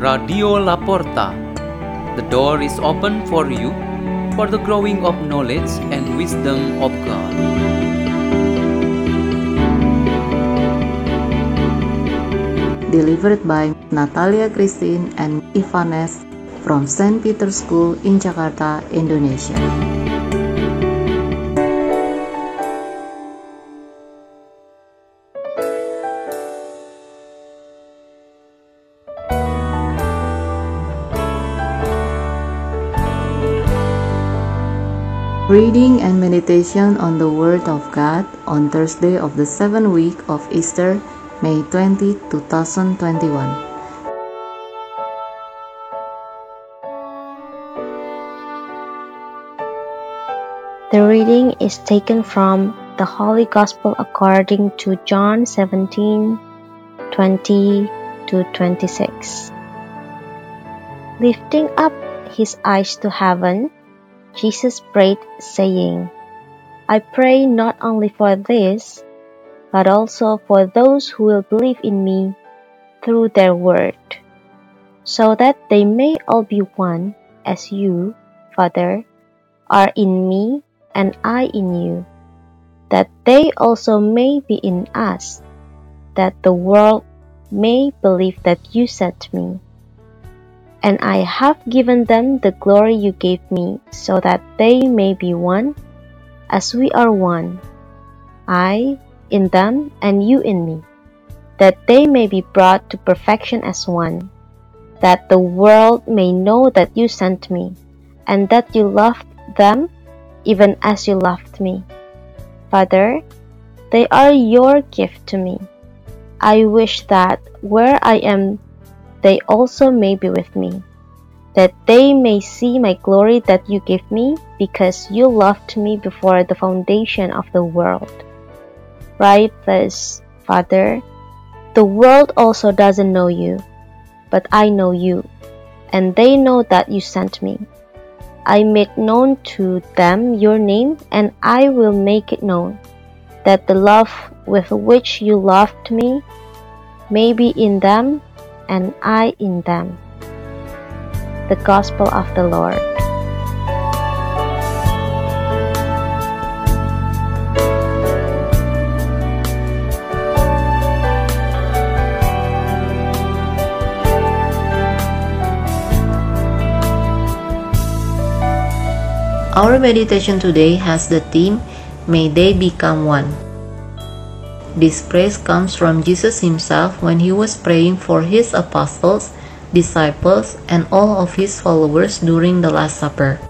Radio Laporta. The door is open for you for the growing of knowledge and wisdom of God. Delivered by Natalia Christine and Ivanes from St. Peter's School in Jakarta, Indonesia. Reading and meditation on the Word of God on Thursday of the seventh week of Easter, May 20, 2021. The reading is taken from the Holy Gospel according to John 17 20 to 26. Lifting up his eyes to heaven, Jesus prayed, saying, I pray not only for this, but also for those who will believe in me through their word, so that they may all be one, as you, Father, are in me and I in you, that they also may be in us, that the world may believe that you sent me. And I have given them the glory you gave me, so that they may be one, as we are one, I in them and you in me, that they may be brought to perfection as one, that the world may know that you sent me, and that you loved them even as you loved me. Father, they are your gift to me. I wish that where I am, they also may be with me, that they may see my glory that you gave me, because you loved me before the foundation of the world. Write this, Father. The world also doesn't know you, but I know you, and they know that you sent me. I made known to them your name, and I will make it known, that the love with which you loved me may be in them, and I in them. The Gospel of the Lord. Our meditation today has the theme May they become one. This praise comes from Jesus himself when he was praying for his apostles, disciples, and all of his followers during the Last Supper.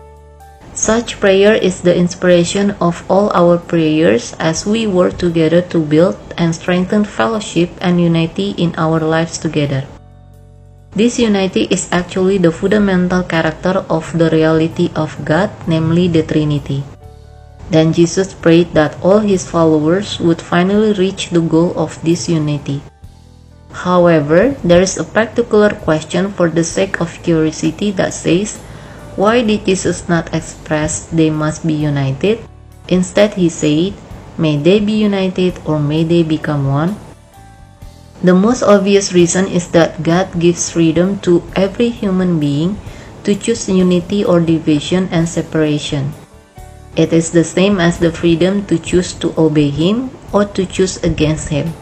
Such prayer is the inspiration of all our prayers as we work together to build and strengthen fellowship and unity in our lives together. This unity is actually the fundamental character of the reality of God, namely the Trinity. Then Jesus prayed that all his followers would finally reach the goal of this unity. However, there is a particular question for the sake of curiosity that says, why did Jesus not express they must be united? Instead, he said, may they be united or may they become one? The most obvious reason is that God gives freedom to every human being to choose unity or division and separation. It is the same as the freedom to choose to obey Him or to choose against Him.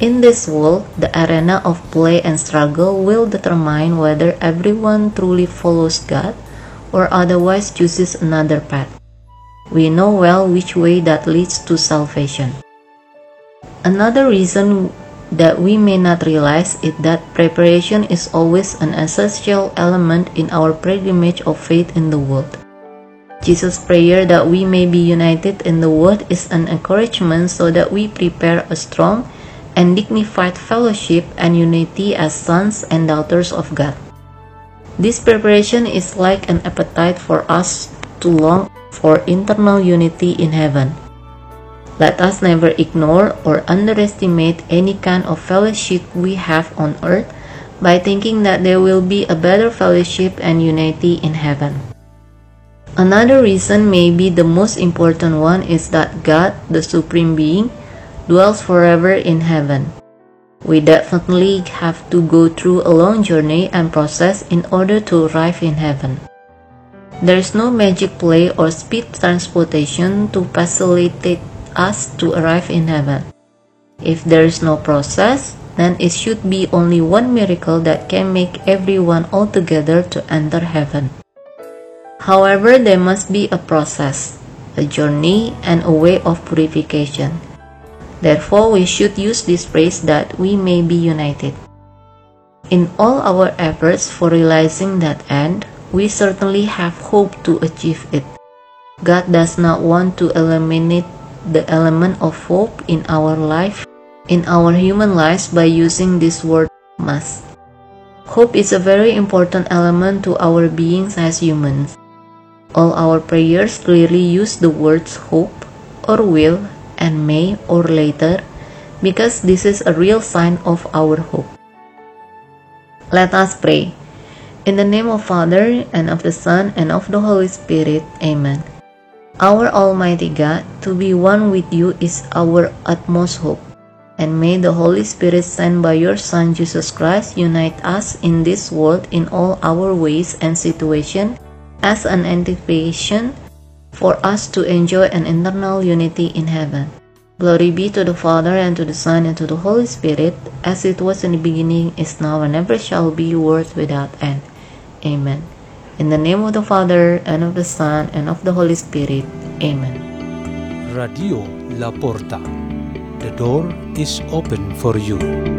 In this world, the arena of play and struggle will determine whether everyone truly follows God or otherwise chooses another path. We know well which way that leads to salvation. Another reason that we may not realize is that preparation is always an essential element in our pilgrimage of faith in the world. Jesus' prayer that we may be united in the world is an encouragement so that we prepare a strong and dignified fellowship and unity as sons and daughters of God. This preparation is like an appetite for us to long for internal unity in heaven. Let us never ignore or underestimate any kind of fellowship we have on earth by thinking that there will be a better fellowship and unity in heaven. Another reason, maybe the most important one, is that God, the Supreme Being, dwells forever in heaven. We definitely have to go through a long journey and process in order to arrive in heaven. There is no magic play or speed transportation to facilitate us to arrive in heaven. If there is no process, then it should be only one miracle that can make everyone altogether to enter heaven. However, there must be a process, a journey, and a way of purification. Therefore, we should use this phrase that we may be united. In all our efforts for realizing that end, we certainly have hope to achieve it. God does not want to eliminate the element of hope in our life, in our human lives by using this word must. Hope is a very important element to our beings as humans. All our prayers clearly use the words hope or will and may or later because this is a real sign of our hope. Let us pray. In the name of Father and of the Son and of the Holy Spirit. Amen. Our Almighty God, to be one with you is our utmost hope. And may the Holy Spirit sent by your Son Jesus Christ unite us in this world in all our ways and situation as an anticipation for us to enjoy an eternal unity in heaven. Glory be to the Father, and to the Son, and to the Holy Spirit, as it was in the beginning, is now, and ever shall be, world without end. Amen. In the name of the Father, and of the Son, and of the Holy Spirit. Amen. Radio La Porta. The door is open for you.